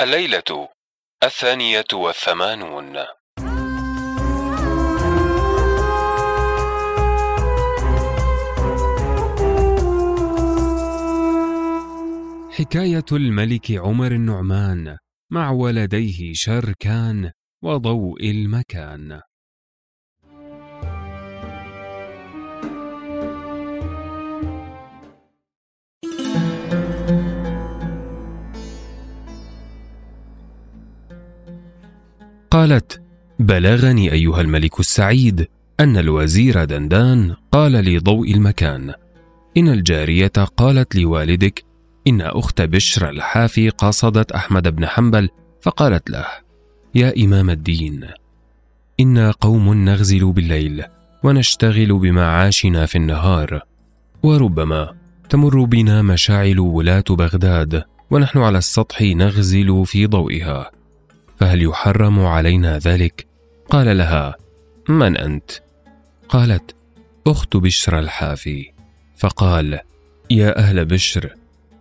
الليلة الثانية والثمانون. حكاية الملك عمر النعمان مع ولديه شركان وضوء المكان. قالت بلغني أيها الملك السعيد أن الوزير دندان قال لضوء المكان. إن الجارية قالت لوالدك إن أخت بشر الحافي قصدت أحمد بن حنبل فقالت له يا إمام الدين إنا قوم نغزل بالليل ونشتغل بمعاشنا في النهار وربما تمر بنا مشاعل ولاة بغداد ونحن على السطح نغزل في ضوئها. فهل يحرم علينا ذلك؟ قال لها من أنت؟ قالت أخت بشر الحافي. فقال يا أهل بشر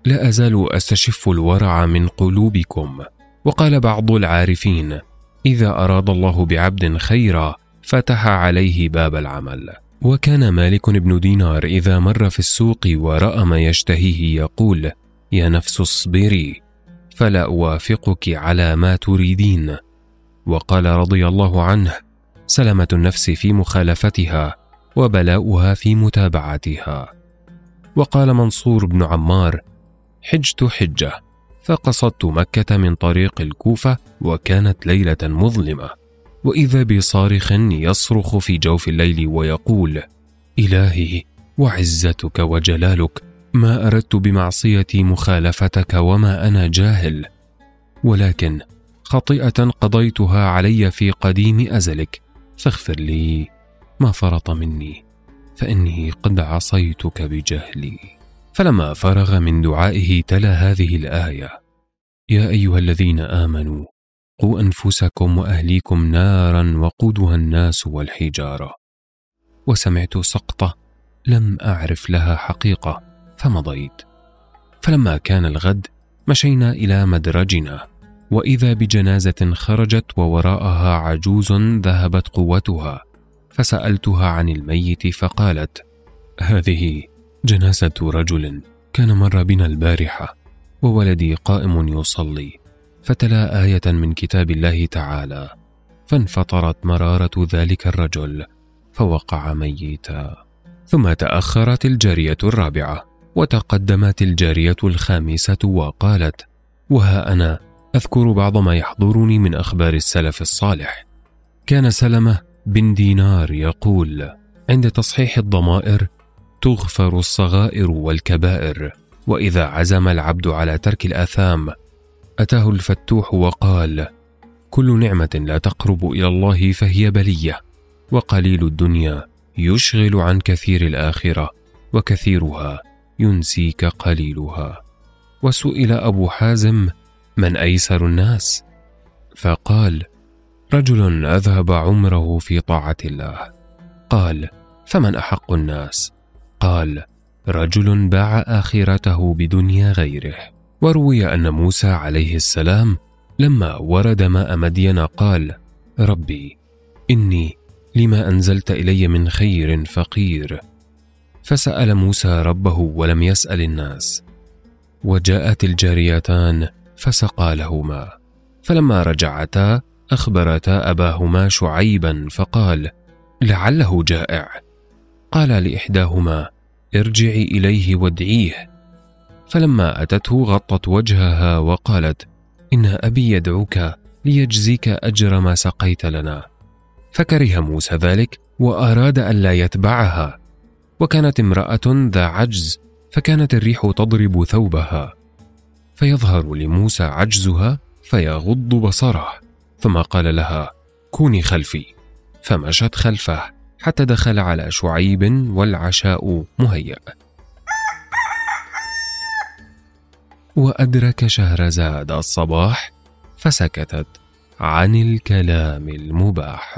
لا أزال أستشف الورع من قلوبكم. وقال بعض العارفين إذا أراد الله بعبد خيرا فتح عليه باب العمل. وكان مالك بن دينار إذا مر في السوق ورأى ما يشتهيه يقول يا نفس اصبري. فلا أوافقك على ما تريدين. وقال رضي الله عنه سلامة النفس في مخالفتها وبلاؤها في متابعتها. وقال منصور بن عمار حجت حجة فقصدت مكة من طريق الكوفة وكانت ليلة مظلمة. وإذا بصارخ يصرخ في جوف الليل ويقول إلهي وعزتك وجلالك ما أردت بمعصيتي مخالفتك وما أنا جاهل ولكن خطيئة قضيتها علي في قديم أزلك. فاغفر لي ما فرط مني فإني قد عصيتك بجهلي. فلما فرغ من دعائه تلا هذه الآية يا أيها الذين آمنوا قوا أنفسكم وأهليكم نارا وقودها الناس والحجارة. وسمعت سقطة لم أعرف لها حقيقة. فمضيت. فلما كان الغد مشينا إلى مدرجنا وإذا بجنازة خرجت ووراءها عجوز ذهبت قوتها فسألتها عن الميت فقالت هذه جنازة رجل كان مر بنا البارحة وولدي قائم يصلي فتلا آية من كتاب الله تعالى فانفطرت مرارة ذلك الرجل فوقع ميتا ثم تأخرت الجارية الرابعة. وتقدمت الجارية الخامسة وقالت وها أنا أذكر بعض ما يحضرني من أخبار السلف الصالح. كان سلمة بن دينار يقول عند تصحيح الضمائر تغفر الصغائر والكبائر وإذا عزم العبد على ترك الآثام أتاه الفتوح وقال كل نعمة لا تقرب إلى الله فهي بلية وقليل الدنيا يشغل عن كثير الآخرة وكثيرها ينسيك قليلها. وسئل أبو حازم من أيسر الناس؟ فقال رجل أذهب عمره في طاعة الله. قال فمن أحق الناس؟ قال رجل باع آخرته بدنيا غيره. وروي أن موسى عليه السلام لما ورد ماء مدين قال ربي إني لما أنزلت إلي من خير فقير. فسأل موسى ربه ولم يسأل الناس. وجاءت الجاريتان فسقى لهما. فلما رجعتا أخبرتا أباهما شعيبا فقال لعله جائع. قال لإحداهما ارجعي إليه وادعيه. فلما أتته غطت وجهها وقالت إن أبي يدعوك ليجزيك أجر ما سقيت لنا. فكره موسى ذلك وأراد الا يتبعها. وكانت امرأة ذا عجز فكانت الريح تضرب ثوبها. فيظهر لموسى عجزها فيغض بصره. ثم قال لها كوني خلفي. فمشت خلفه حتى دخل على شعيب والعشاء مهيأ. وأدرك شهرزاد الصباح فسكتت عن الكلام المباح.